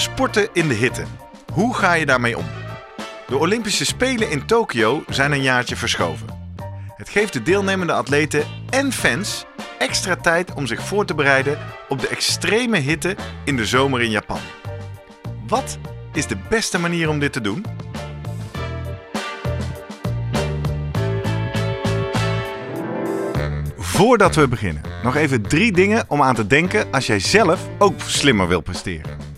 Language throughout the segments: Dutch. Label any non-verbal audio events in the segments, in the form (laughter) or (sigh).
sporten in de hitte. Hoe ga je daarmee om? De Olympische Spelen in Tokio zijn een jaartje verschoven. Het geeft de deelnemende atleten en fans extra tijd om zich voor te bereiden op de extreme hitte in de zomer in Japan. Wat is de beste manier om dit te doen? Voordat we beginnen, nog even drie dingen om aan te denken als jij zelf ook slimmer wil presteren.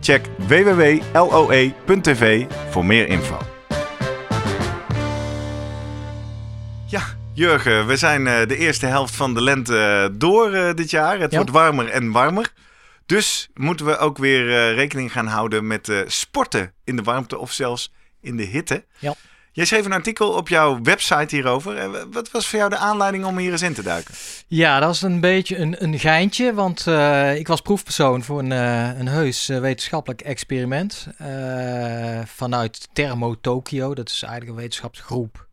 Check www.loe.tv voor meer info. Ja, Jurgen, we zijn eh, de eerste helft van de lente eh, door eh, dit jaar. Het Ja. wordt warmer en warmer. Dus moeten we ook weer rekening gaan houden met sporten in de warmte of zelfs in de hitte. Ja. Jij schreef een artikel op jouw website hierover. Eh, Wat was voor jou de aanleiding om hier eens in te duiken? Ja, dat is een beetje een, een geintje, want eh, ik was proefpersoon voor een, eh, een heus wetenschappelijk experiment vanuit Thermo Tokyo. Dat is eigenlijk een wetenschapsgroep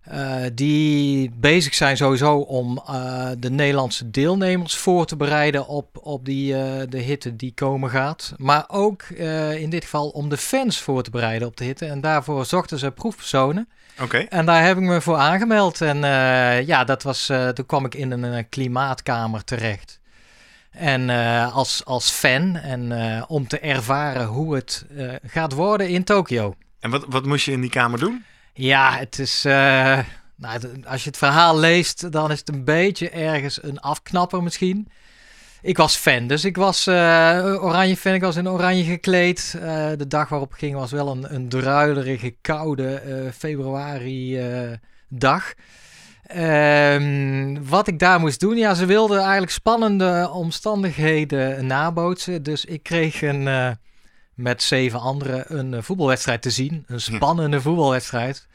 eh, die bezig zijn sowieso om eh, de Nederlandse deelnemers voor te bereiden op, op die, eh, de hitte die komen gaat. Maar ook in dit geval om de fans voor te bereiden op de hitte. En daarvoor zochten ze proefpersonen. Oké. En daar heb ik me voor aangemeld. En ja, dat was, toen kwam ik in een, klimaatkamer terecht. En als, als fan en om te ervaren hoe het gaat worden in Tokio. En wat, wat moest je in die kamer doen? Ja, het is. eh, nou, als je het verhaal leest, dan is het een beetje ergens een afknapper misschien. Ik was fan, dus ik was eh, oranje fan. Ik was in oranje gekleed. Eh, de dag waarop ging was wel een, een druilerige, koude februari dag. Ehm, wat ik daar moest doen, ja, ze wilden eigenlijk spannende omstandigheden nabootsen. Dus ik kreeg een, met zeven anderen een voetbalwedstrijd te zien. Een spannende voetbalwedstrijd.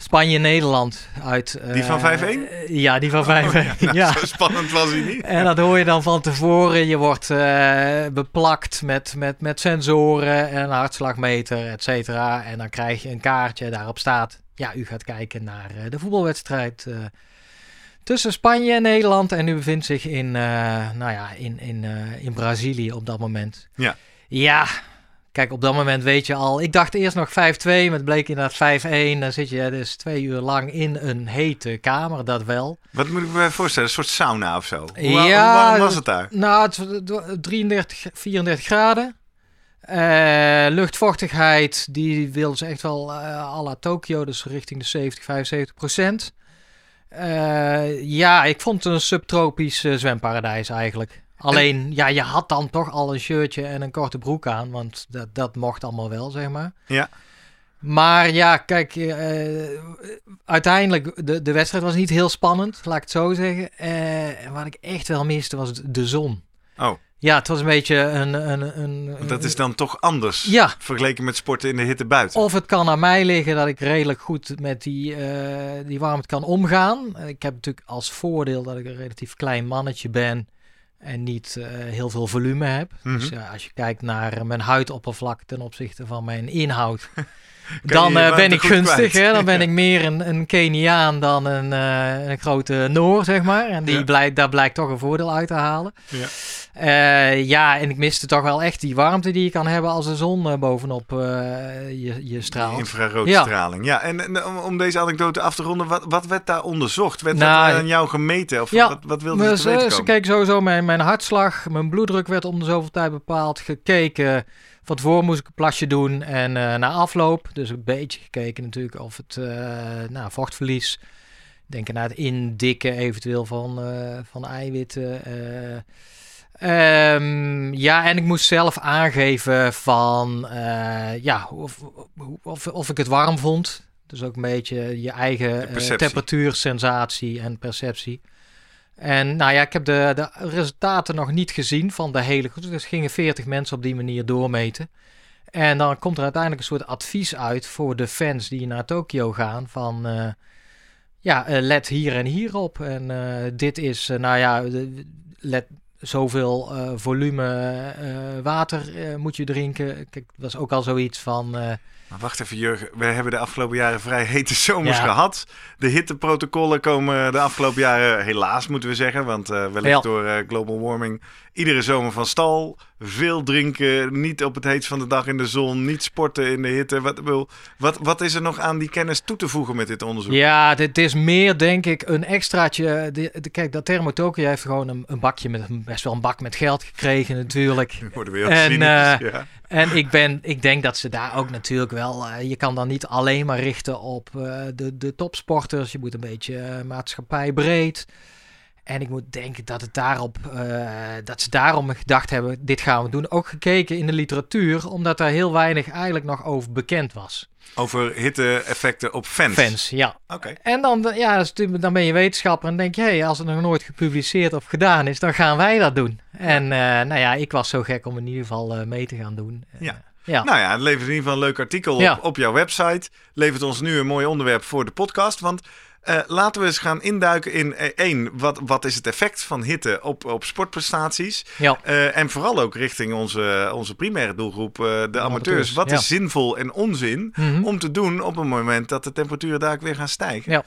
Spanje-Nederland uit... eh, Die van 5-1? eh, ja, die van 5-1. Nou, (laughs) ja. Zo spannend was hij niet. En dat hoor je dan van tevoren. Je wordt eh, beplakt met, met, met sensoren en een hartslagmeter, et cetera. En dan krijg je een kaartje, daarop staat... Ja, u gaat kijken naar eh, de voetbalwedstrijd eh, tussen Spanje en Nederland. En u bevindt zich in, eh, nou ja, in, in, eh, in Brazilië op dat moment. Ja. Ja, kijk, op dat moment weet je al... Ik dacht eerst nog 5-2, maar het bleek inderdaad 5-1. Dan zit je dus twee uur lang in een hete kamer, dat wel. Wat moet ik me voorstellen? Een soort sauna of zo? Hoe, Ja, warm was het daar? Nou, het was 33, 34 graden. Eh, luchtvochtigheid, die wilden ze echt wel eh à la Tokio, dus richting de 70, 75 procent. Eh, ja, ik vond het een subtropisch zwemparadijs eigenlijk. Alleen, ja, je had dan toch al een shirtje en een korte broek aan, want dat, dat mocht allemaal wel, zeg maar. Ja. Maar ja, kijk, eh, uiteindelijk, de, de wedstrijd was niet heel spannend, laat ik het zo zeggen. Eh, wat ik echt wel miste was de zon. Oh, Ja, het was een beetje een... een, een dat is dan toch anders Ja, vergeleken met sporten in de hitte buiten. of het kan aan mij liggen dat ik redelijk goed met die, eh, die warmte kan omgaan. Ik heb natuurlijk als voordeel dat ik een relatief klein mannetje ben en niet eh, heel veel volume heb. Mhm. Dus ja, als je kijkt naar mijn huidoppervlak ten opzichte van mijn inhoud, (laughs) dan eh, ben ik gunstig. Hè? Dan (laughs) ben ik meer een, een Keniaan dan een, eh, een grote Noor, zeg maar. En die Ja. blijkt, daar blijkt toch een voordeel uit te halen. Ja. Eh, ja, en ik miste toch wel echt die warmte die je kan hebben als de zon bovenop je, je straalt. Infraroodstraling. Ja, en, en om, deze anekdote af te ronden, wat, wat werd daar onderzocht? Werd Nou, dat aan jou gemeten? Of ja, wat, wat wilde ze, ze komen? keken sowieso mijn, mijn hartslag, mijn bloeddruk werd om de zoveel tijd bepaald. Gekeken Van tevoren moest ik een plasje doen en uh, na afloop, dus een beetje gekeken natuurlijk of het nou, vochtverlies, denken naar het indikken eventueel van, van eiwitten. Um, ja, en ik moest zelf aangeven van ja, of, of, of ik het warm vond. Dus ook een beetje je eigen temperatuur, sensatie en perceptie. En nou ja, ik heb de, de resultaten nog niet gezien van de hele groep. Dus gingen 40 mensen op die manier doormeten. En dan komt er uiteindelijk een soort advies uit voor de fans die naar Tokio gaan. Van uh, ja, uh, let hier en hier op. En uh, dit is, nou ja, let zoveel volume water moet je drinken. Kijk, dat is ook al zoiets van maar wacht even, Jurgen. We hebben de afgelopen jaren vrij hete zomers gehad. De hitteprotocollen komen de afgelopen jaren, helaas moeten we zeggen, want uh, wellicht door uh, global warming, iedere zomer van stal. Veel drinken, niet op het heetst van de dag in de zon, niet sporten in de hitte. Wat, wat, wat is er nog aan die kennis toe te voegen met dit onderzoek? Ja, dit is meer denk ik een extraatje. De, kijk, dat Thermotokio heeft gewoon een, een, bakje met best wel een bak met geld gekregen natuurlijk. (laughs) Worden we heel en, uh, ja. En ik, ben, ik denk dat ze daar ook natuurlijk wel. Uh, je kan dan niet alleen maar richten op uh, de, de topsporters. Je moet een beetje uh, maatschappijbreed. En ik moet denken dat, het daarop, dat ze daarom gedacht hebben: dit gaan we doen. Ook gekeken in de literatuur, omdat daar heel weinig eigenlijk nog over bekend was. Over hitte-effecten op fans? Fans, ja. Oké. En dan, ja, dan ben je wetenschapper en denk je, hey, als het nog nooit gepubliceerd of gedaan is, dan gaan wij dat doen. En uh, nou ja, ik was zo gek om in ieder geval uh, mee te gaan doen. Eh, ja. Ja. Nou ja, het levert in ieder geval een leuk artikel op, op jouw website. Levert ons nu een mooi onderwerp voor de podcast. Want uh, laten we eens gaan induiken in uh, één, wat, wat is het effect van hitte op, op sportprestaties? Ja. Uh, en vooral ook richting onze, onze primaire doelgroep, de amateurs. Wat is zinvol en onzin mm -hmm. om te doen op een moment dat de temperaturen daar weer gaan stijgen? Ja.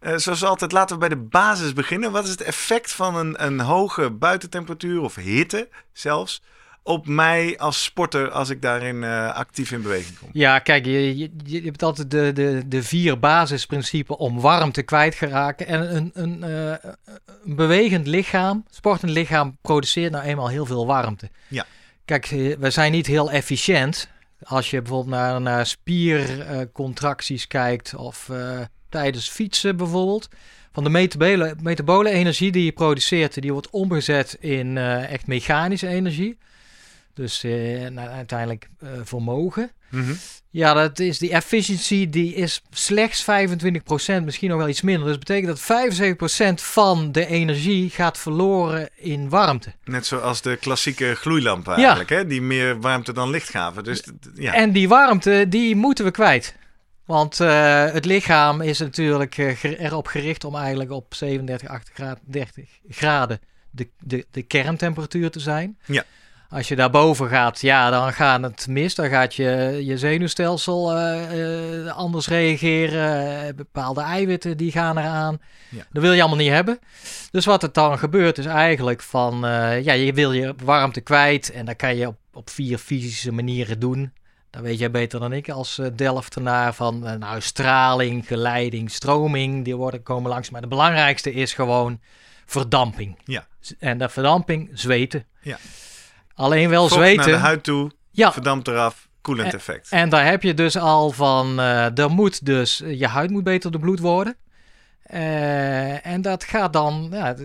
Uh, zoals altijd, laten we bij de basis beginnen. Wat is het effect van een, een hoge buitentemperatuur of hitte zelfs op mij als sporter als ik daarin uh, actief in beweging kom? Ja, kijk, je, je, je hebt altijd de, de, de vier basisprincipes om warmte kwijt te raken. En een, een, uh, een bewegend lichaam, sportend lichaam, produceert nou eenmaal heel veel warmte. Ja. Kijk, we zijn niet heel efficiënt. Als je bijvoorbeeld naar, naar spiercontracties kijkt of tijdens fietsen bijvoorbeeld. Van de metabole, metabole energie die je produceert, die wordt omgezet in echt mechanische energie. Dus uh, nou, uiteindelijk uh, vermogen. Mm -hmm. Ja, dat is die efficiency die is slechts 25%, misschien nog wel iets minder. Dus dat betekent dat 75% van de energie gaat verloren in warmte. Net zoals de klassieke gloeilampen eigenlijk, ja. hè? die meer warmte dan licht gaven. Dus, ja. En die warmte, die moeten we kwijt. Want uh, het lichaam is natuurlijk erop gericht om eigenlijk op 37, 38 graden de, de, de kerntemperatuur te zijn. Ja. Als je daarboven gaat, ja, dan gaat het mis. Dan gaat je, je zenuwstelsel uh, anders reageren. Bepaalde eiwitten die gaan eraan. Ja. Dat wil je allemaal niet hebben. Dus wat er dan gebeurt is eigenlijk van... ja, je wil je warmte kwijt. En dat kan je op, op vier fysische manieren doen. Dat weet jij beter dan ik als Delftenaar van nou, straling, geleiding, stroming. Die worden komen langs. Maar de belangrijkste is gewoon verdamping. Ja. En dat verdamping, zweten. Ja. Alleen wel zweten. naar de huid toe, ja. verdampt eraf, koelend effect. En, en daar heb je dus al van, uh, er moet dus, je huid moet beter de bloed worden. en dat gaat dan, ja,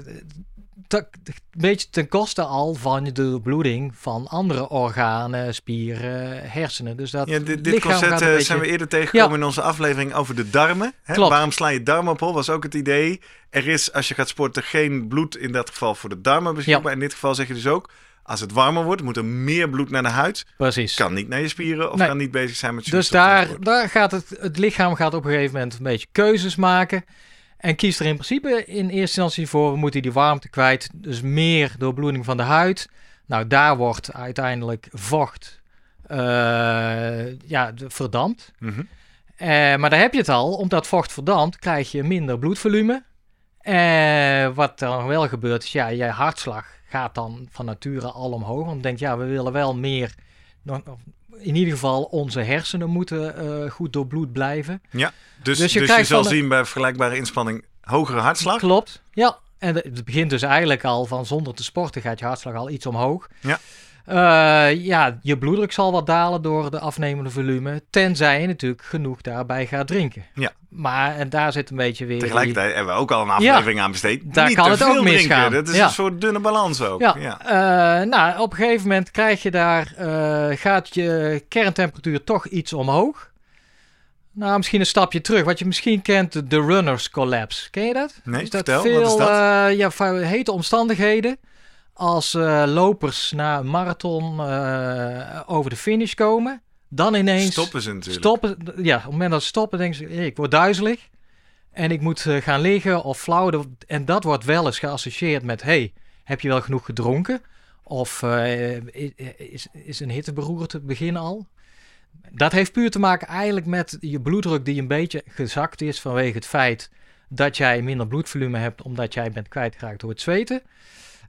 een beetje ten koste al van de bloeding van andere organen, spieren, hersenen. Dus dat ja, dit, dit concept zijn we eerder tegengekomen ja. in onze aflevering over de darmen. Hè? Waarom sla je darmen op hol? Was ook het idee. Er is, als je gaat sporten, geen bloed in dat geval voor de darmen beschikbaar. Ja. In dit geval zeg je dus ook, als het warmer wordt, moet er meer bloed naar de huid. Precies. Kan niet naar je spieren of nee. kan niet bezig zijn met Dus daar, daar gaat het, het lichaam gaat op een gegeven moment een beetje keuzes maken. En kiest er in principe in eerste instantie voor, we moeten die warmte kwijt. Dus meer doorbloeding van de huid. Nou, daar wordt uiteindelijk vocht uh, ja, verdampt. Mm -hmm. uh, maar daar heb je het al. Omdat vocht verdampt, krijg je minder bloedvolume. Uh, wat dan wel gebeurt, is ja, je hartslag gaat dan van nature al omhoog. Want denk, ja, we willen wel meer... In ieder geval, onze hersenen moeten goed doorbloed blijven. Ja. Dus, dus je, dus je zal zien bij vergelijkbare inspanning hogere hartslag. Klopt, ja. En het begint dus eigenlijk al van zonder te sporten gaat je hartslag al iets omhoog. Ja. Eh, ja, je bloeddruk zal wat dalen door de afnemende volume, tenzij je natuurlijk genoeg daarbij gaat drinken. Ja. Maar en daar zit een beetje weer. Tegelijkertijd hebben we ook al een aflevering aan besteed. Daar Niet kan het ook drinken. misgaan. Dat is Ja. een soort dunne balans ook. Ja, Ja. eh, nou, op een gegeven moment krijg je daar, eh, gaat je kerntemperatuur toch iets omhoog. Nou, misschien een stapje terug. Wat je misschien kent, de- runners collapse. Ken je dat? Nee, is dat vertel, veel wat is dat? ja, hete omstandigheden. Als eh, lopers na een marathon eh, over de finish komen, dan ineens Stoppen ze natuurlijk. stoppen. Ja, op het moment dat ze stoppen, denken ze: "Hey, ik word duizelig en ik moet eh, gaan liggen of flauw. En dat wordt wel eens geassocieerd met: hey, heb je wel genoeg gedronken? Of is, is een hitteberoerte het begin al? Dat heeft puur te maken eigenlijk met je bloeddruk die een beetje gezakt is vanwege het feit dat jij minder bloedvolume hebt omdat jij bent kwijtgeraakt door het zweten.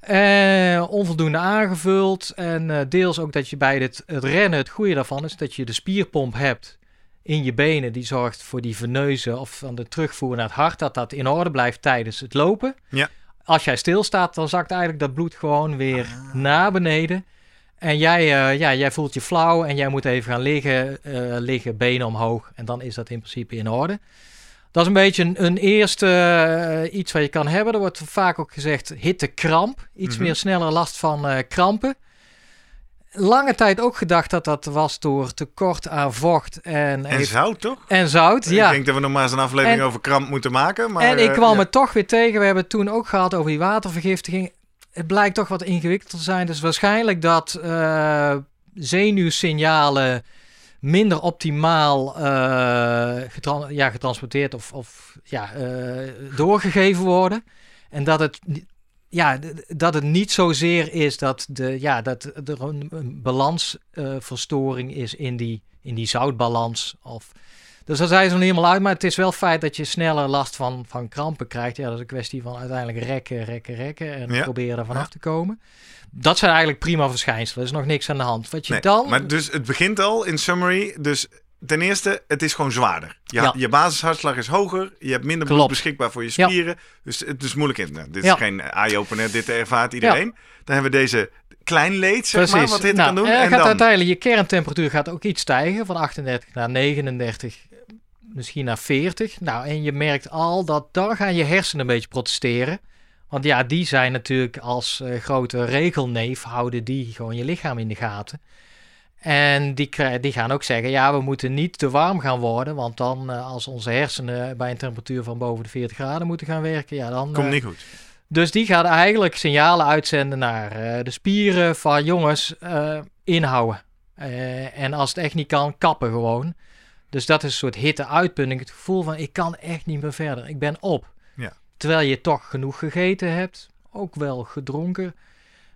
Eh, onvoldoende aangevuld en eh, deels ook dat je bij het, het rennen, het goede daarvan is dat je de spierpomp hebt in je benen die zorgt voor die veneuzen of van de terugvoer naar het hart, dat dat in orde blijft tijdens het lopen. Ja. Als jij stilstaat, dan zakt eigenlijk dat bloed gewoon weer naar beneden. En jij, eh, ja, jij voelt je flauw en jij moet even gaan liggen, liggen, benen omhoog. En dan is dat in principe in orde. Dat is een beetje een, een eerste eh, iets wat je kan hebben. Er wordt vaak ook gezegd hittekramp. Iets Mhm. meer sneller last van eh, krampen. Lange tijd ook gedacht dat dat was door tekort aan vocht en, En heeft- zout, toch? en zout. Ja. Ik denk dat we nog maar eens een aflevering En- over kramp moeten maken. Maar, en ik eh, kwam ja. het toch weer tegen. We hebben het toen ook gehad over die watervergiftiging. Het blijkt toch wat ingewikkelder te zijn. Dus waarschijnlijk dat zenuwsignalen minder optimaal eh, ja, getransporteerd of, of ja, eh, doorgegeven worden. En dat het, ja, dat het niet zozeer is dat, de, ja, dat er een, een balansverstoring is in die, in die zoutbalans. Of, dus daar zijn ze nog niet helemaal uit. Maar het is wel feit dat je sneller last van, van krampen krijgt. Ja, dat is een kwestie van uiteindelijk rekken, rekken, rekken. En Ja. proberen er vanaf Ja. te komen. Dat zijn eigenlijk prima verschijnselen. Er is nog niks aan de hand. Wat je Nee, dan... Maar dus het begint al in summary. Dus ten eerste, het is gewoon zwaarder. Je, Ja. je basishartslag is hoger. Je hebt minder bloed beschikbaar voor je spieren. Dus het is moeilijk in. Nou, dit is geen eye-opener. Dit ervaart iedereen. Dan hebben we deze klein leed, zeg maar, wat hitte Nou, kan doen. er En gaat dan, uiteindelijk je kerntemperatuur gaat ook iets stijgen. Van 38 naar 39, misschien naar 40. Nou, en je merkt al dat dan gaan je hersenen een beetje protesteren. Want ja, die zijn natuurlijk als eh, grote regelneef, houden die gewoon je lichaam in de gaten. En die, die gaan ook zeggen, ja, we moeten niet te warm gaan worden. Want dan, eh, als onze hersenen bij een temperatuur van boven de 40 graden moeten gaan werken, ja, dan... Komt eh, niet goed. dus die gaat eigenlijk signalen uitzenden naar de spieren van jongens, inhouden. En als het echt niet kan, kappen gewoon. Dus dat is een soort hitte-uitputting. Het gevoel van ik kan echt niet meer verder. Ik ben op. Ja. Terwijl je toch genoeg gegeten hebt. Ook wel gedronken.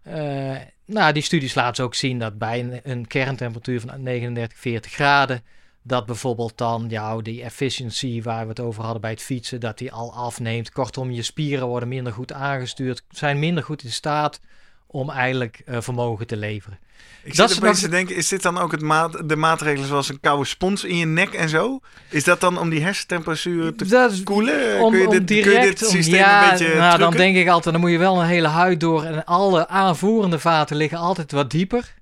Eh, nou, die studies laten ook zien dat bij een, een kerntemperatuur van 39, 40 graden... dat bijvoorbeeld dan jou die efficiency waar we het over hadden bij het fietsen... dat die al afneemt. Kortom, je spieren worden minder goed aangestuurd. Zijn minder goed in staat om eigenlijk eh, vermogen te leveren. Ik dat zit opeens nog- te denken, is dit dan ook het maat, de maatregelen zoals een koude spons in je nek en zo? Is dat dan om die hersentemperatuur te Dat koelen? om, kun, je dit, kun je dit systeem ja, een beetje nou, dan denk ik altijd, dan moet je wel een hele huid door en alle aanvoerende vaten liggen altijd wat dieper.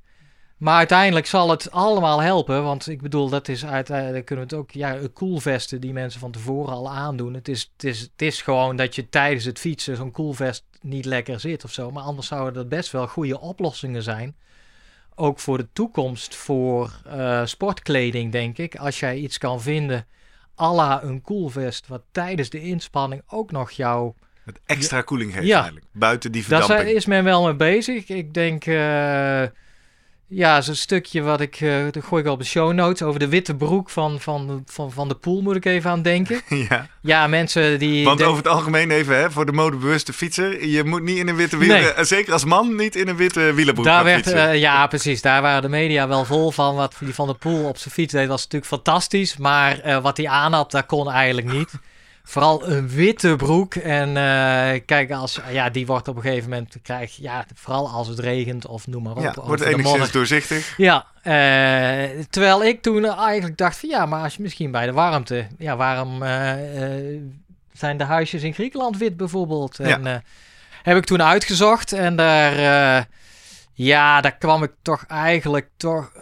Maar uiteindelijk zal het allemaal helpen, want ik bedoel, dat is uiteindelijk kunnen we het ook, ja, koelvesten die mensen van tevoren al aandoen. Het is, het is, het is gewoon dat je tijdens het fietsen zo'n koelvest niet lekker zit of zo, maar anders zouden dat best wel goede oplossingen zijn. Ook voor de toekomst, voor eh, sportkleding, denk ik. Als jij iets kan vinden, à la een koelvest, wat tijdens de inspanning ook nog jou Het extra koeling geeft Ja. eigenlijk. Buiten die daar verdamping. zijn- is men wel mee bezig. Ik denk, eh, ja, zo'n stukje wat ik, dat gooi ik op de show notes, over de witte broek van, van, van, van de pool moet ik even aan denken. (laughs) ja. Ja, mensen die... Want over het algemeen even, hè, voor de modebewuste fietser. Je moet niet in een witte wielen, Nee. eh, zeker als man, niet in een witte wielerbroek daar werd, eh, ja, precies. Daar waren de media wel vol van. Wat die van de Poel op zijn fiets deed was natuurlijk fantastisch. Maar wat hij aan had, dat kon eigenlijk niet. Vooral een witte broek. En eh, kijk, als, ja, die wordt op een gegeven moment krijg ja, vooral als het regent of noem maar op. ja, wordt enigszins doorzichtig. Ja, eh, terwijl ik toen eigenlijk dacht van ja, maar als je misschien bij de warmte, ja, waarom eh, zijn de huisjes in Griekenland wit bijvoorbeeld? En heb ik toen uitgezocht en daar, Ja, daar kwam ik toch eigenlijk toch.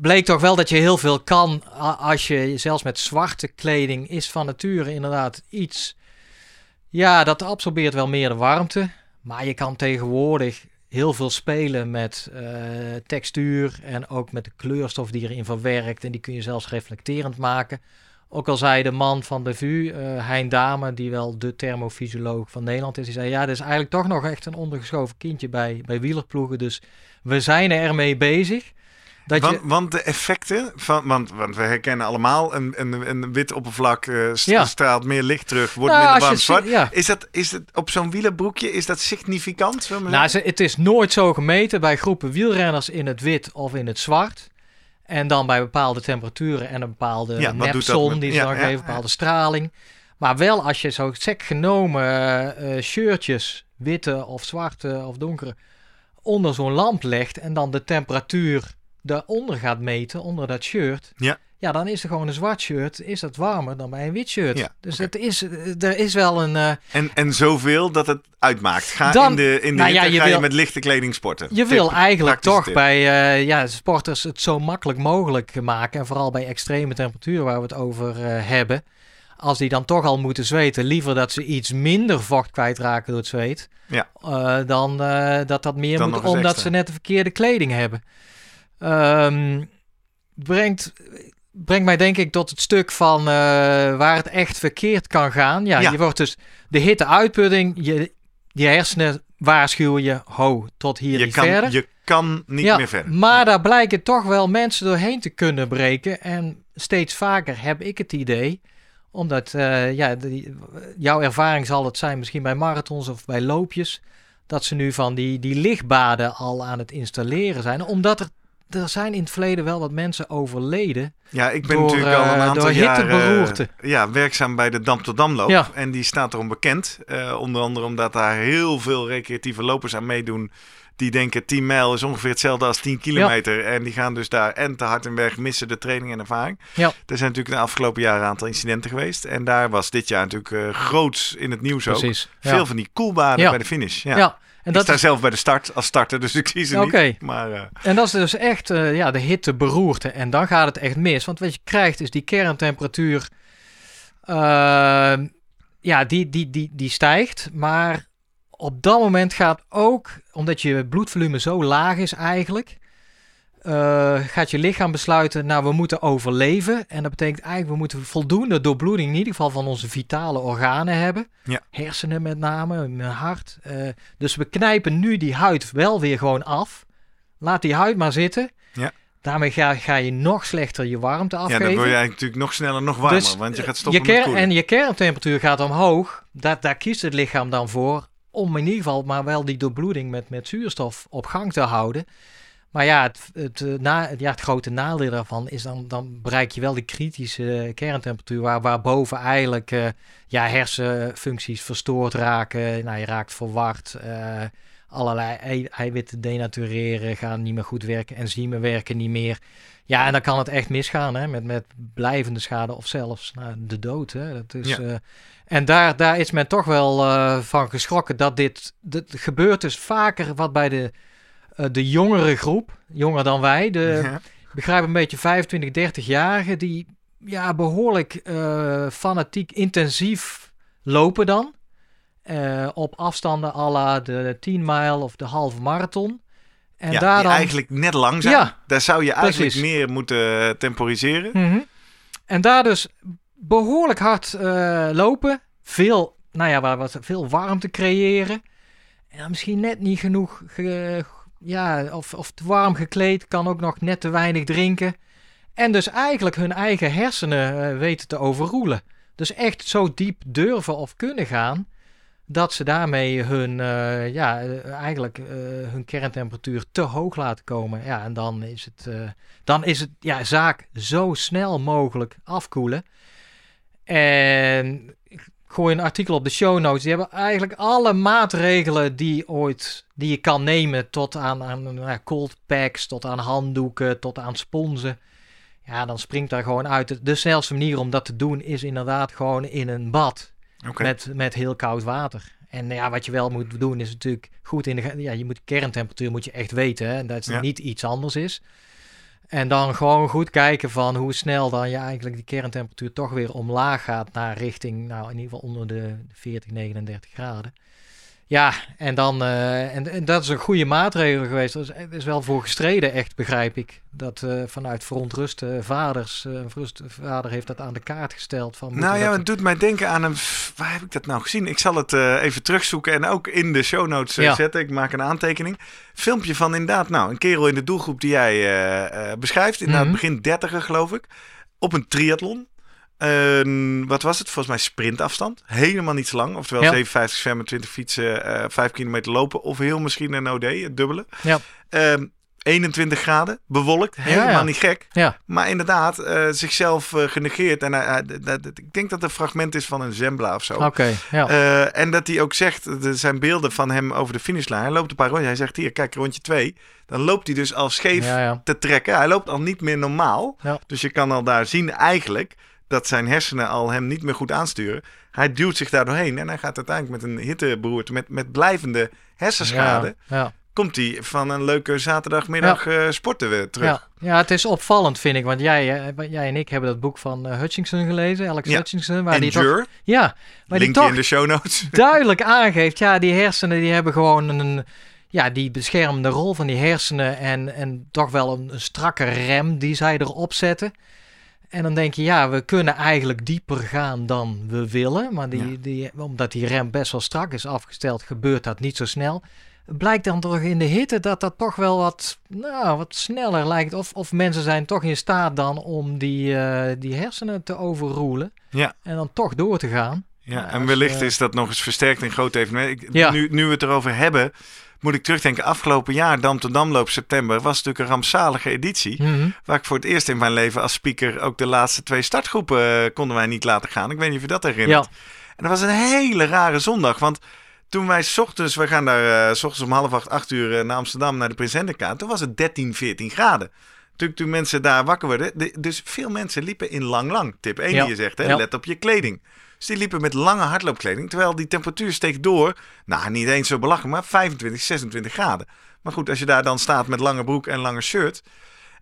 Bleek toch wel dat je heel veel kan als je zelfs met zwarte kleding is van nature inderdaad iets. Ja, dat absorbeert wel meer de warmte. Maar je kan tegenwoordig heel veel spelen met eh, textuur en ook met de kleurstof die erin verwerkt. En die kun je zelfs reflecterend maken. Ook al zei de man van de VU, eh Hein Dame, die wel de thermofysioloog van Nederland is, die zei ja, dit is eigenlijk toch nog echt een ondergeschoven kindje bij, bij wielerploegen. Dus we zijn ermee bezig. Dat Want, je, want de effecten van, want, want we herkennen allemaal een, een, een wit oppervlak eh, Ja. straalt meer licht terug, wordt Nou, minder warm het zwart. ja. Is dat, is op zo'n wielerbroekje, is dat significant? Nou, ze- het is nooit zo gemeten bij groepen wielrenners in het wit of in het zwart. En dan bij bepaalde temperaturen en een bepaalde Ja, nepzon met- die ze dan geven, bepaalde straling. Maar wel als je zo sec genomen eh, shirtjes, witte of zwarte of donkere, onder zo'n lamp legt en dan de temperatuur daaronder gaat meten, onder dat shirt. Ja. Ja, dan is er gewoon een zwart shirt, is dat warmer dan bij een wit shirt. Ja, dus het is, eh, er is wel een... eh, En, en zoveel dat het uitmaakt. Ga Dan- in de, in de nou ja, je ga je wil- met lichte kleding sporten. Je Tip, wil eigenlijk toch tip. bij eh, ja, sporters het zo makkelijk mogelijk maken. En vooral bij extreme temperaturen waar we het over hebben. Als die dan toch al moeten zweten, liever dat ze iets minder vocht kwijtraken door het zweet. Ja. dan dat dat meer Dan moet omdat extra. ze net de verkeerde kleding hebben. Ehm, brengt, brengt mij denk ik tot het stuk van eh, waar het echt verkeerd kan gaan. Ja, Ja. je wordt dus de hitte uitputting, je, je hersenen waarschuwen je, ho, tot hier je niet kan, verder. je kan niet ja, meer verder. Maar daar blijken toch wel mensen doorheen te kunnen breken. En steeds vaker heb ik het idee, omdat eh, ja, die- jouw ervaring zal het zijn, misschien bij marathons of bij loopjes, dat ze nu van die, die lichtbaden al aan het installeren zijn. Omdat er, er zijn in het verleden wel wat mensen overleden. Ja, ik ben Door, natuurlijk al een eh, aantal door jaren ja, werkzaam bij de Dam tot Damloop. Ja. En die staat erom bekend. Eh, onder andere omdat daar heel veel recreatieve lopers aan meedoen. Die denken 10 mijl is ongeveer hetzelfde als 10 kilometer. En die gaan dus daar en te hard en weg, missen de training en ervaring. Ja. Er zijn natuurlijk de afgelopen jaren een aantal incidenten geweest. En daar was dit jaar natuurlijk eh, groots in het nieuws ook. Precies. Veel van die koelbaden bij de finish. Ja. En ik dat sta is, zelf bij de start als starter, dus ik zie ze Oké. niet. Maar eh, En dat is dus echt eh, ja, de hitteberoerte. En dan gaat het echt mis. Want wat je krijgt is die kerntemperatuur. eh, ja, die, die, die, die stijgt. Maar op dat moment gaat ook, omdat je bloedvolume zo laag is eigenlijk. Eh, gaat je lichaam besluiten, nou we moeten overleven. En dat betekent eigenlijk, we moeten voldoende doorbloeding in ieder geval van onze vitale organen hebben. Ja. Hersenen met name, mijn hart. eh, dus we knijpen nu die huid wel weer gewoon af. Laat die huid maar zitten. Ja. Daarmee ga, ga je nog slechter je warmte ja, afgeven. dan word je eigenlijk natuurlijk nog sneller, nog warmer. Dus, want je gaat je stoppen ker- met koelen. En je kerntemperatuur gaat omhoog. Daar, daar kiest het lichaam dan voor. Om in ieder geval maar wel die doorbloeding met, met zuurstof op gang te houden. Maar ja, het, het, eh, na, ja, het grote nadeel daarvan is dan, dan bereik je wel die kritische kerntemperatuur. Waar, waarboven eigenlijk eh, ja, hersenfuncties verstoord raken. Nou, je raakt verward. eh, allerlei ei- eiwitten denatureren, gaan niet meer goed werken. Enzymen werken niet meer. Ja, en dan kan het echt misgaan hè, met, met blijvende schade of zelfs nou, de dood. Hè. Dat is, Ja. en daar, daar is men toch wel van geschrokken dat dit, dit gebeurt dus vaker wat bij de, eh, de jongere groep, jonger dan wij, de, Ja. begrijp een beetje 25, 30-jarigen, die ja, behoorlijk eh, fanatiek intensief lopen dan. Eh, op afstanden à la de 10 mijl of de halve marathon. En ja, daar dan... eigenlijk net lang zijn. Ja, Daar zou je eigenlijk meer moeten temporiseren. Mhm. En daar dus behoorlijk hard lopen. Veel, nou ja, waar wat, veel warmte creëren. En dan misschien net niet genoeg, ge- ja, of, of te warm gekleed. Kan ook nog net te weinig drinken. En dus eigenlijk hun eigen hersenen eh, weten te overroelen. Dus echt zo diep durven of kunnen gaan. Dat ze daarmee hun, eh, ja, eh, eigenlijk hun kerntemperatuur te hoog laten komen. Ja, en dan is het, dan is het ja, zaak zo snel mogelijk afkoelen. En gooi een artikel op de show notes. Die hebben eigenlijk alle maatregelen die ooit die je kan nemen. Tot aan, aan nou, cold packs, tot aan handdoeken, tot aan sponsen. Ja, dan springt daar gewoon uit. De snelste manier om dat te doen is inderdaad gewoon in een bad. Met, met heel koud water. En ja, wat je wel moet doen is natuurlijk goed in de... Ja, je moet kerntemperatuur moet je echt weten. Hè? Dat het Ja. niet iets anders is. En dan gewoon goed kijken van hoe snel dan je eigenlijk die kerntemperatuur toch weer omlaag gaat naar richting, nou in ieder geval onder de 40, 39 graden. Ja, en dan, eh, en, en dat is een goede maatregel geweest. Er is, er is wel voor gestreden, echt begrijp ik. Dat eh, vanuit verontruste vaders, eh, een verontruste vader heeft dat aan de kaart gesteld. Van, Nou ja, het doet mij denken aan een... Waar heb ik dat nou gezien? Ik zal het even terugzoeken en ook in de show notes Ja. zetten. Ik maak een aantekening. Filmpje van inderdaad, nou, een kerel in de doelgroep die jij beschrijft. Inderdaad, Mhm. begin dertiger geloof ik. Op een triathlon. Een- wat was het? Volgens mij sprintafstand. Helemaal niet zo lang. Oftewel Ja. 57 zwemmen, 20 fietsen, eh 5 kilometer lopen. Of heel misschien een OD, het dubbele. Ja. Ehm, 21 graden, bewolkt. Helemaal ja. niet gek. Maar inderdaad, eh, zichzelf eh, genegeerd. En ik denk dat het een fragment is van een Zembla of zo. oké. en dat hij ook zegt, er zijn beelden van hem over de finishlijn. Hij loopt een paar rondjes. Hij zegt hier, kijk, rondje twee. Dan loopt hij dus al scheef te trekken. Hij loopt al niet meer normaal. Dus je kan al daar zien eigenlijk dat zijn hersenen al hem niet meer goed aansturen. Hij duwt zich daar doorheen en hij gaat uiteindelijk met een hitteberoerte, met, met blijvende hersenschade, Ja, ja. komt hij van een leuke zaterdagmiddag eh, sporten weer terug. Ja, ja, het is opvallend, vind ik. Want jij, eh, jij en ik hebben dat boek van eh, Hutchinson gelezen, Alex. Hutchinson. Waar die toch, ja, maar die toch in de show notes. (laughs) duidelijk aangeeft, ja, die hersenen die hebben gewoon een, ja, die beschermende rol van die hersenen en, en toch wel een, een strakke rem die zij erop zetten. En dan denk je, ja, we kunnen eigenlijk dieper gaan dan we willen. Maar die, Ja. die, omdat die rem best wel strak is afgesteld, gebeurt dat niet zo snel. Blijkt dan toch in de hitte dat dat toch wel wat, nou, wat sneller lijkt. Of, of mensen zijn toch in staat dan om die, eh, die hersenen te overroelen. Ja. En dan toch door te gaan. Ja, en wellicht eh, is dat nog eens versterkt in grote evenementen. Ik- Ja. Nu, nu we het erover hebben, moet ik terugdenken. Afgelopen jaar, Dam to Damloop september, was natuurlijk een rampzalige editie. Mhm. Waar ik voor het eerst in mijn leven als speaker ook de laatste twee startgroepen eh, konden wij niet laten gaan. Ik weet niet of je dat herinnert. Ja, En dat was een hele rare zondag. Want toen wij 's ochtends, we gaan daar eh, s ochtends om half acht, acht uur eh, naar Amsterdam naar de Hendriklaan. Toen was het 13, 14 graden. Natuurlijk toen mensen daar wakker werden. de- dus veel mensen liepen in lang lang. Tip 1 Ja. die je zegt, hè, Ja. let op je kleding. Dus die liepen met lange hardloopkleding. Terwijl die temperatuur steeg door. Nou, niet eens zo belachelijk, maar 25, 26 graden. Maar goed, als je daar dan staat met lange broek en lange shirt.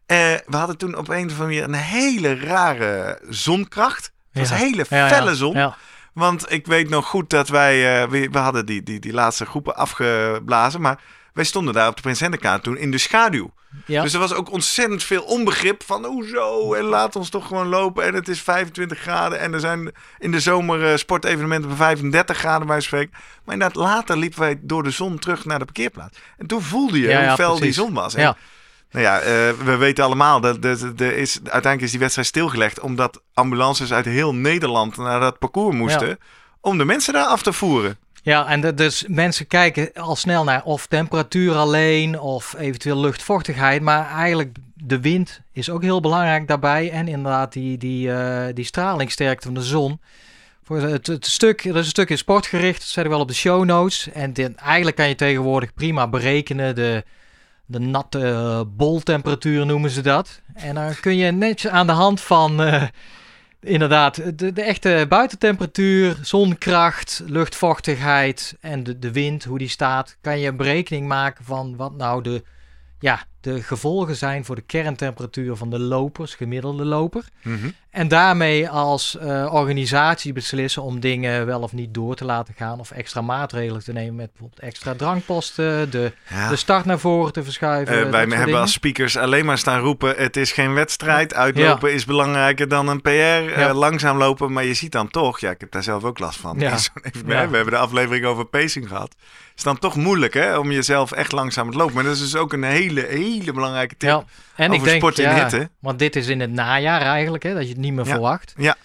Eh, we hadden toen op een of andere manier een hele rare zonkracht. Het was Ja. hele felle zon. Ja, Want ik weet nog goed dat wij, eh, we, we hadden die, die, die laatste groepen afgeblazen. Maar wij stonden daar op de Prins Hendriklaan toen in de schaduw. ja. Dus er was ook ontzettend veel onbegrip van hoezo en laat ons toch gewoon lopen. En het is 25 graden en er zijn in de zomer eh, sportevenementen van 35 graden bij spreken. Maar inderdaad, later liepen wij door de zon terug naar de parkeerplaats. En toen voelde je Ja, hoe fel die zon was. En nou ja, eh, we weten allemaal dat dat is, uiteindelijk is die wedstrijd stilgelegd. Omdat ambulances uit heel Nederland naar dat parcours moesten. Om de mensen daar af te voeren. Ja, en dus mensen kijken al snel naar of temperatuur alleen of eventueel luchtvochtigheid. Maar eigenlijk de wind is ook heel belangrijk daarbij. En inderdaad die, die, eh, die stralingssterkte van de zon. Voor het, het stuk, er is een stuk in sportgericht, dat zet ik wel op de show notes. En eigenlijk kan je tegenwoordig prima berekenen de, de natte eh, boltemperatuur noemen ze dat. En dan kun je netjes aan de hand van... eh, Inderdaad, de, de echte buitentemperatuur, zonkracht, luchtvochtigheid en de, de wind, hoe die staat, kan je een berekening maken van wat nou de, ja, de gevolgen zijn voor de kerntemperatuur van de lopers, gemiddelde loper. En daarmee als eh, organisatie beslissen om dingen wel of niet door te laten gaan of extra maatregelen te nemen met bijvoorbeeld extra drankposten, de, Ja. de start naar voren te verschuiven. Eh, wij hebben dingen. als speakers alleen maar staan roepen: het is geen wedstrijd. Uitlopen is belangrijker dan een PR. eh, langzaam lopen, maar je ziet dan toch, ja, ik heb daar zelf ook last van. Ja. (laughs) We hebben de aflevering over pacing gehad. Het is dan toch moeilijk hè, om jezelf echt langzaam te lopen. Maar dat is dus ook een hele, hele belangrijke tip. Ja, en ik denk, sport in ja, hitte. want dit is in het najaar eigenlijk, hè, dat je het niet meer Ja. verwacht. Ja.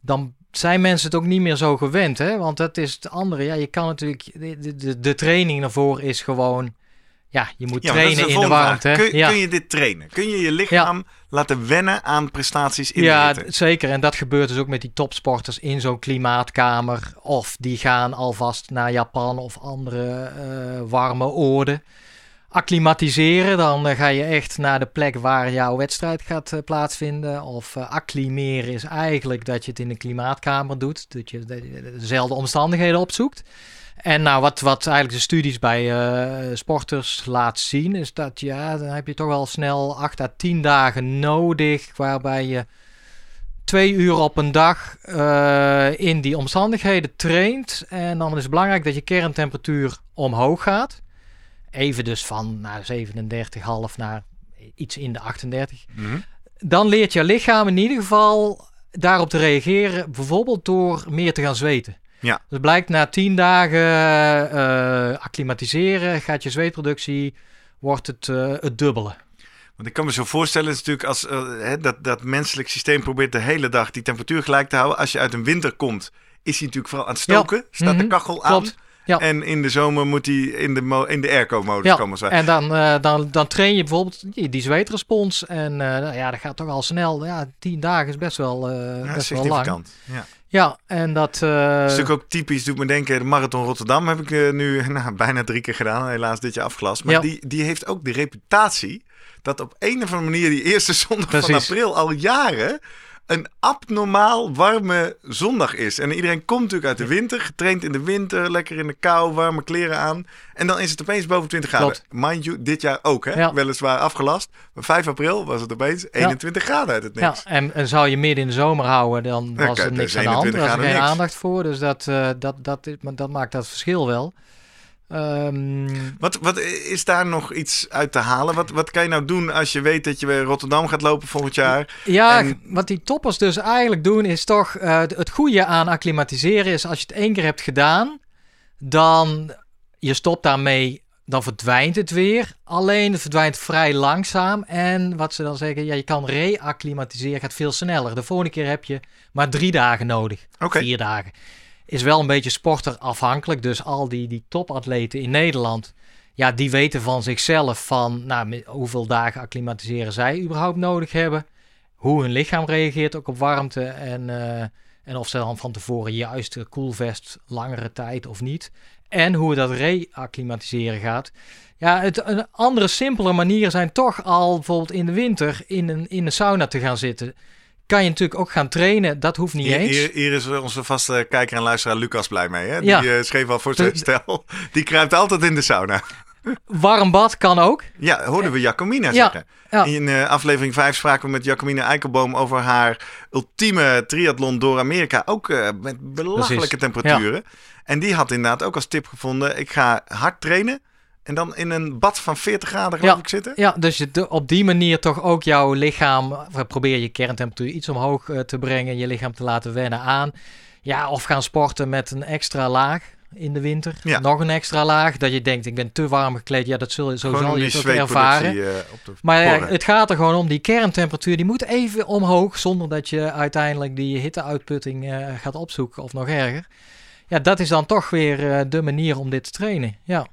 Dan zijn mensen het ook niet meer zo gewend, hè? Want dat is het andere. Ja, je kan natuurlijk, de, de, de training daarvoor is gewoon, ja, je moet Ja, trainen in de warmte. Kun, ja. kun je dit trainen? Kun je je lichaam laten wennen aan prestaties in ja, de hitte? d- zeker. En dat gebeurt dus ook met die topsporters in zo'n klimaatkamer. Of die gaan alvast naar Japan of andere eh, warme oorden. Acclimatiseren, dan eh, ga je echt naar de plek waar jouw wedstrijd gaat eh, plaatsvinden. Of eh, acclimeren is eigenlijk dat je het in een klimaatkamer doet. Dat je de- de- dezelfde omstandigheden opzoekt. En nou, wat, wat eigenlijk de studies bij sporters laat zien, is dat ja, dan heb je toch wel snel 8 à 10 dagen nodig, waarbij je twee uur op een dag in die omstandigheden traint. En dan is het belangrijk dat je kerntemperatuur omhoog gaat. Even dus van naar 37,5 naar iets in de 38. Mm -hmm. Dan leert je lichaam in ieder geval daarop te reageren, bijvoorbeeld door meer te gaan zweten. Ja. Dus blijkt na 10 dagen uh, acclimatiseren, gaat je zweetproductie, wordt het uh, het dubbele. Want ik kan me zo voorstellen, is natuurlijk als uh, dat, dat menselijk systeem probeert de hele dag die temperatuur gelijk te houden. Als je uit een winter komt, is hij natuurlijk vooral aan het stoken. Ja. Staat mm -hmm. de kachel Klopt. Ja. En in de zomer moet hij in de, in de airco-modus ja. komen. Zo. En dan, uh, dan, dan train je bijvoorbeeld die, die zweetrespons. En uh, ja, dat gaat toch al snel. Ja, tien dagen is best wel, uh, ja, best wel lang. Ja. Ja, en dat... Uh... Dat is natuurlijk ook typisch, doet me denken, de Marathon Rotterdam heb ik uh, nu (laughs) nou, bijna drie keer gedaan. Helaas dit jaar afgelast. Maar Ja. die, die heeft ook de reputatie dat op een of andere manier die eerste zondag van april al jaren een abnormaal warme zondag is. En iedereen komt natuurlijk uit de winter, getraind in de winter, lekker in de kou, warme kleren aan. En dan is het opeens boven 20 graden. Klopt. Mind you, dit jaar ook, hè? Ja. Weliswaar afgelast. Maar 5 april was het opeens 21 graden uit het Ja, niks. en, en zou je midden in de zomer houden, dan Ja, was er niks dus aan de hand. 21 Er was er geen niks. aandacht voor. Dus dat, eh, dat, dat, maar dat maakt dat verschil wel. Ehm, Wat, wat is daar nog iets uit te halen? Wat, wat kan je nou doen als je weet dat je bij Rotterdam gaat lopen volgend jaar? ja, En- wat die toppers dus eigenlijk doen, is toch eh, het goede aan acclimatiseren is als je het één keer hebt gedaan, dan je stopt daarmee, dan verdwijnt het weer. Alleen het verdwijnt vrij langzaam. En wat ze dan zeggen, ja, je kan reacclimatiseren, gaat veel sneller. De volgende keer heb je maar drie dagen nodig. Vier dagen. Is wel een beetje sporterafhankelijk. Dus al die, die topatleten in Nederland, ja, die weten van zichzelf van nou, hoeveel dagen acclimatiseren zij überhaupt nodig hebben. Hoe hun lichaam reageert ook op warmte. En, eh, en of ze dan van tevoren juist de koelvest langere tijd of niet. En hoe dat reacclimatiseren gaat. Ja, het, een andere, simpele manier zijn toch al bijvoorbeeld in de winter in een, in een sauna te gaan zitten. Kan je natuurlijk ook gaan trainen, dat hoeft niet Hier, eens. hier, hier is onze vaste kijker en luisteraar Lucas blij mee. Hè? Die eh, schreef al voor zijn De- stel. Die kruipt altijd in de sauna. Warm bad kan ook. Ja, hoorden we Jacomina Ja, zeggen. ja. In eh, aflevering 5 spraken we met Jacomina Eikelboom over haar ultieme triathlon door Amerika. Ook eh, met belachelijke Precies, temperaturen. En die had inderdaad ook als tip gevonden. Ik ga hard trainen. En dan in een bad van 40 graden geloof Ja. ik zitten. Ja, dus je de- op die manier toch ook jouw lichaam, of probeer je kerntemperatuur iets omhoog eh, te brengen, je lichaam te laten wennen aan. Ja, of gaan sporten met een extra laag in de winter. Ja. Nog een extra laag, dat je denkt, ik ben te warm gekleed. Ja, dat zul, zo Gewoon zal je het ook ervaren. eh, Maar ja, het gaat er gewoon om, die kerntemperatuur, die moet even omhoog, zonder dat je uiteindelijk die hitteuitputting eh, gaat opzoeken of nog erger. Ja, dat is dan toch weer eh, de manier om dit te trainen. Ja.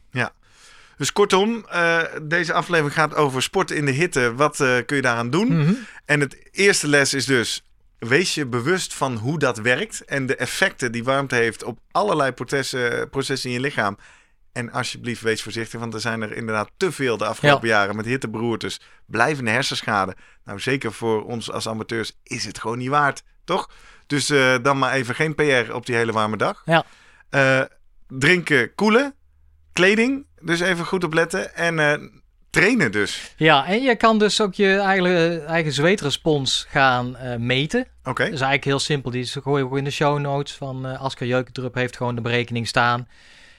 Dus kortom, eh, deze aflevering gaat over sporten in de hitte. Wat eh, kun je daaraan doen? Mhm. En het eerste les is dus: wees je bewust van hoe dat werkt en de effecten die warmte heeft op allerlei processen, processen in je lichaam. En alsjeblieft, wees voorzichtig, want er zijn er inderdaad te veel de afgelopen jaren met hittebroertes. Blijvende hersenschade. Nou, zeker voor ons als amateurs is het gewoon niet waard, toch? Dus eh, dan maar even geen PR op die hele warme dag. Ja. Drinken, koelen. Kleding, dus even goed opletten. En eh, trainen dus. Ja, en je kan dus ook je eigen, eigen zweetrespons gaan eh, meten. Oké. Dat is eigenlijk heel simpel. Die gooi je ook in de show notes van eh Asker Jeukendrup heeft gewoon de berekening staan.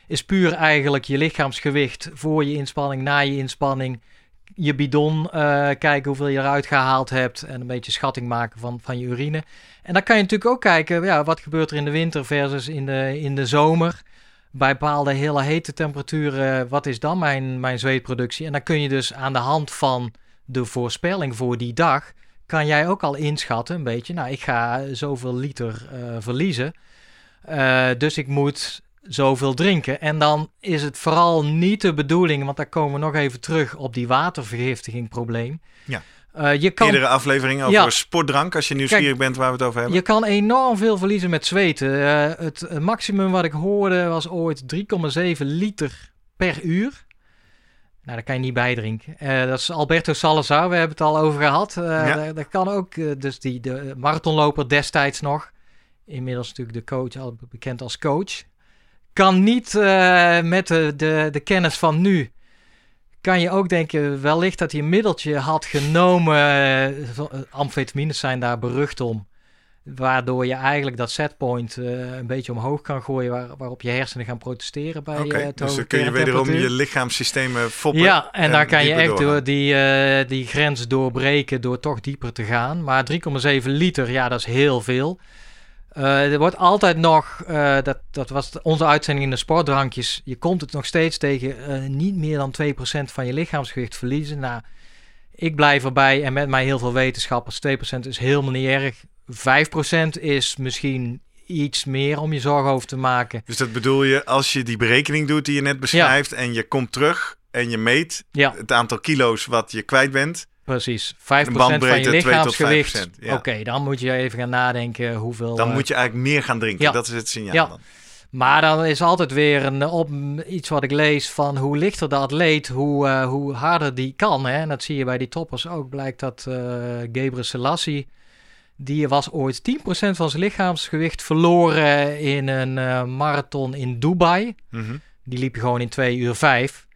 Is puur eigenlijk je lichaamsgewicht voor je inspanning, na je inspanning. Je bidon kijken hoeveel je eruit gehaald hebt. En een beetje schatting maken van, van je urine. En dan kan je natuurlijk ook kijken, ja, wat gebeurt er in de winter versus in de, in de zomer. Bij bepaalde hele hete temperaturen, wat is dan mijn, mijn zweetproductie? En dan kun je dus aan de hand van de voorspelling voor die dag, kan jij ook al inschatten een beetje. Nou, ik ga zoveel liter eh, verliezen. Eh, dus ik moet zoveel drinken. En dan is het vooral niet de bedoeling, want daar komen we nog even terug op die watervergiftiging probleem. Ja. Eh, je kan Eerdere aflevering over Ja. sportdrank, als je nieuwsgierig bent waar we het over hebben. je kan enorm veel verliezen met zweten. Eh, het maximum wat ik hoorde was ooit 3,7 liter per uur. Nou, daar kan je niet bij drinken. Eh, dat is Alberto Salazar, we hebben het al over gehad. Eh Ja. daar kan ook, dus die, de marathonloper destijds nog. Inmiddels natuurlijk de coach, al bekend als coach. kan niet uh, met de, de, de kennis van nu kan je ook denken, wellicht dat hij een middeltje had genomen. Uh, amfetamines zijn daar berucht om. Waardoor je eigenlijk dat setpoint uh, een beetje omhoog kan gooien, waar, waarop je hersenen gaan protesteren bij okay, uh, Dus dan kun je wederom je lichaamssystemen foppen. Ja, en, en dan kan je echt door die, uh, die grens doorbreken door toch dieper te gaan. Maar 3,7 liter, ja, dat is heel veel. Er wordt altijd nog, dat, dat was onze uitzending in de sportdrankjes, je komt het nog steeds tegen niet meer dan 2% van je lichaamsgewicht verliezen. Nou, ik blijf erbij en met mij heel veel wetenschappers, 2% is helemaal niet erg 5% is misschien iets meer om je zorgen over te maken. Dus dat bedoel je, als je die berekening doet die je net beschrijft en je komt terug en je meet ja. het aantal kilo's wat je kwijt bent. Precies, 5% van je lichaamsgewicht. Ja. Oké, dan moet je even gaan nadenken hoeveel... Dan uh, moet je eigenlijk meer gaan drinken, dat is het signaal ja. dan. Maar dan is altijd weer een, op, iets wat ik lees van hoe lichter de atleet, hoe, uh, hoe harder die kan. Hè? En dat zie je bij die toppers ook. Blijkt dat uh, Gebre Selassie die was ooit 10% van zijn lichaamsgewicht verloren in een uh, marathon in Dubai. Mhm. Die liep gewoon in 2 uur 5.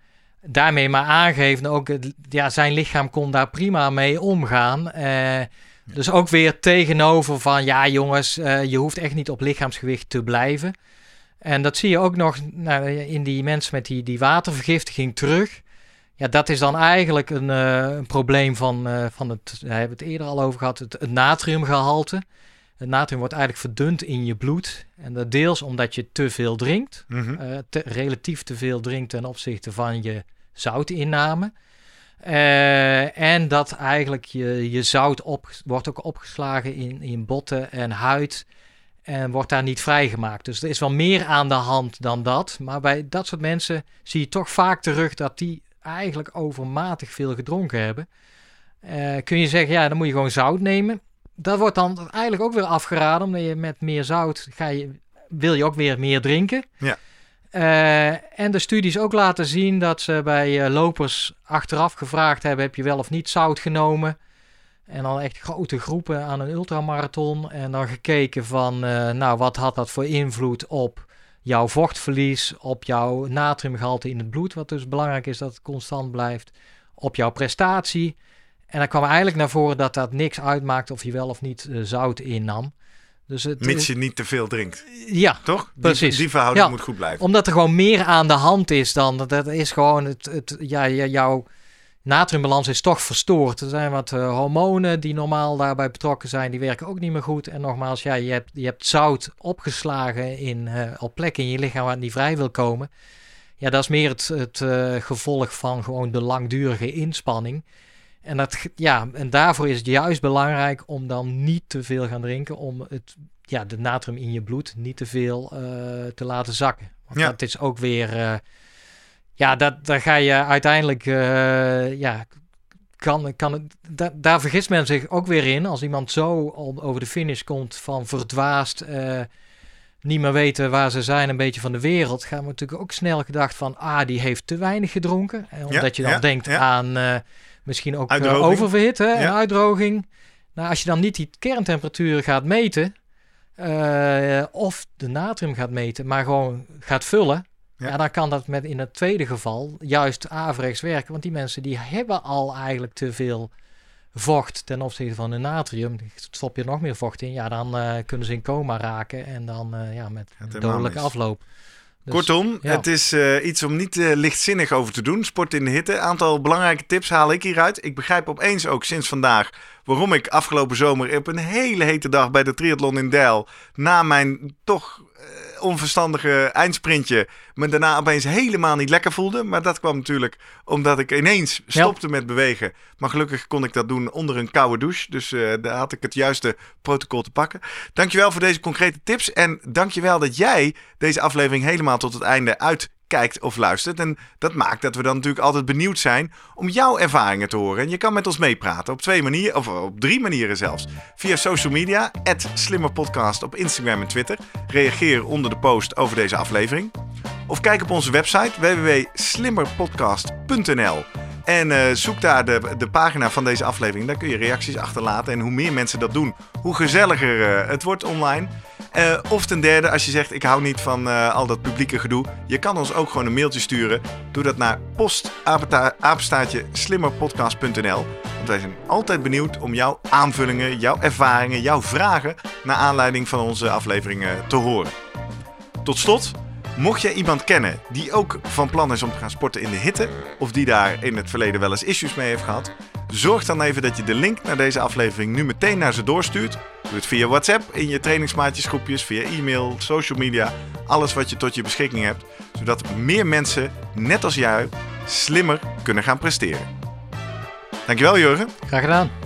Daarmee maar aangeven, ook ja, zijn lichaam kon daar prima mee omgaan. Uh, dus ook weer tegenover van, ja jongens, uh, je hoeft echt niet op lichaamsgewicht te blijven. En dat zie je ook nog nou, in die mensen met die, die watervergiftiging terug. Ja, dat is dan eigenlijk een, uh, een probleem van, van het, we hebben het eerder al over gehad, het, het, natriumgehalte. Het natrium wordt eigenlijk verdund in je bloed. En dat deels omdat je te veel drinkt, mm -hmm. uh, te, relatief te veel drinkt ten opzichte van je zoutinname. en dat eigenlijk je, je zout op, wordt ook opgeslagen in, in botten en huid en wordt daar niet vrijgemaakt. Dus er is wel meer aan de hand dan dat. Maar bij dat soort mensen zie je toch vaak terug dat die eigenlijk overmatig veel gedronken hebben. Uh, kun je zeggen, ja, dan moet je gewoon zout nemen. Dat wordt dan eigenlijk ook weer afgeraden, omdat je met meer zout ga je, wil je ook weer meer drinken. Ja. Uh, en de studies ook laten zien dat ze bij uh, lopers achteraf gevraagd hebben: heb je wel of niet zout genomen? En dan echt grote groepen aan een ultramarathon. En dan gekeken van, nou, wat had dat voor invloed op jouw vochtverlies, op jouw natriumgehalte in het bloed, wat dus belangrijk is dat het constant blijft, op jouw prestatie. En dan kwam eigenlijk naar voren dat dat niks uitmaakt of je wel of niet zout innam. Dus het, Mits je niet te veel drinkt. Ja, toch? Precies. Die, die verhouding ja, moet goed blijven. Omdat er gewoon meer aan de hand is dan. Dat is gewoon het, het ja, jouw natriumbalans is toch verstoord. Er zijn wat uh, hormonen die normaal daarbij betrokken zijn, die werken ook niet meer goed. En nogmaals, ja, je, hebt, je hebt zout opgeslagen in, uh, op plekken in je lichaam waar het niet vrij wil komen. Ja, dat is meer het, het uh, gevolg van gewoon de langdurige inspanning. En, dat, ja, en daarvoor is het juist belangrijk om dan niet te veel gaan drinken, om het, ja, de natrium in je bloed niet te veel te laten zakken. Want Ja. dat is ook weer ja, dat, daar ga je uiteindelijk, uh, ja, kan, kan het, da, daar vergist men zich ook weer in. Als iemand zo over de finish komt van verdwaasd, niet meer weten waar ze zijn, een beetje van de wereld, gaan we natuurlijk ook snel gedacht van, ah, die heeft te weinig gedronken. En omdat Ja, je dan ja, denkt aan misschien ook uh, Uitdroging. oververhit hè, Ja. uitdroging. Nou, als je dan niet die kerntemperatuur gaat meten, uh, of de natrium gaat meten, maar gewoon gaat vullen, Ja. ja. dan kan dat met in het tweede geval juist averechts werken. Want die mensen die hebben al eigenlijk te veel vocht ten opzichte van hun natrium. Stop je nog meer vocht in, ja, dan uh, kunnen ze in coma raken en dan uh, ja, met dodelijke afloop. Dus, Kortom, ja. het is eh, iets om niet eh, lichtzinnig over te doen. Sport in de hitte. Aantal belangrijke tips haal ik hieruit. Ik begrijp opeens ook sinds vandaag waarom ik afgelopen zomer op een hele hete dag bij de triathlon in Deil na mijn toch onverstandige eindsprintje me daarna opeens helemaal niet lekker voelde. Maar dat kwam natuurlijk omdat ik ineens stopte met bewegen. Maar gelukkig kon ik dat doen onder een koude douche. Dus eh, daar had ik het juiste protocol te pakken. Dankjewel voor deze concrete tips. En dankjewel dat jij deze aflevering helemaal tot het einde uitkijkt of luistert. En dat maakt dat we dan natuurlijk altijd benieuwd zijn om jouw ervaringen te horen. En je kan met ons meepraten op twee manieren, of op drie manieren zelfs. Via social media, slimmerpodcast op Instagram en Twitter. Reageer onder de post over deze aflevering. Of kijk op onze website www.slimmerpodcast.nl en uh, zoek daar de, de pagina van deze aflevering. Daar kun je reacties achterlaten. En hoe meer mensen dat doen, hoe gezelliger uh, het wordt online. Eh, of ten derde, als je zegt ik hou niet van eh, al dat publieke gedoe, je kan ons ook gewoon een mailtje sturen. Doe dat naar postapenstaatje slimmerpodcast.nl. Want wij zijn altijd benieuwd om jouw aanvullingen, jouw ervaringen, jouw vragen naar aanleiding van onze afleveringen te horen. Tot slot, mocht jij iemand kennen die ook van plan is om te gaan sporten in de hitte, of die daar in het verleden wel eens issues mee heeft gehad, zorg dan even dat je de link naar deze aflevering nu meteen naar ze doorstuurt. Doe het via WhatsApp, in je trainingsmaatjesgroepjes, via e-mail, social media, alles wat je tot je beschikking hebt, zodat meer mensen, net als jij, slimmer kunnen gaan presteren. Dankjewel Jurgen. Graag gedaan.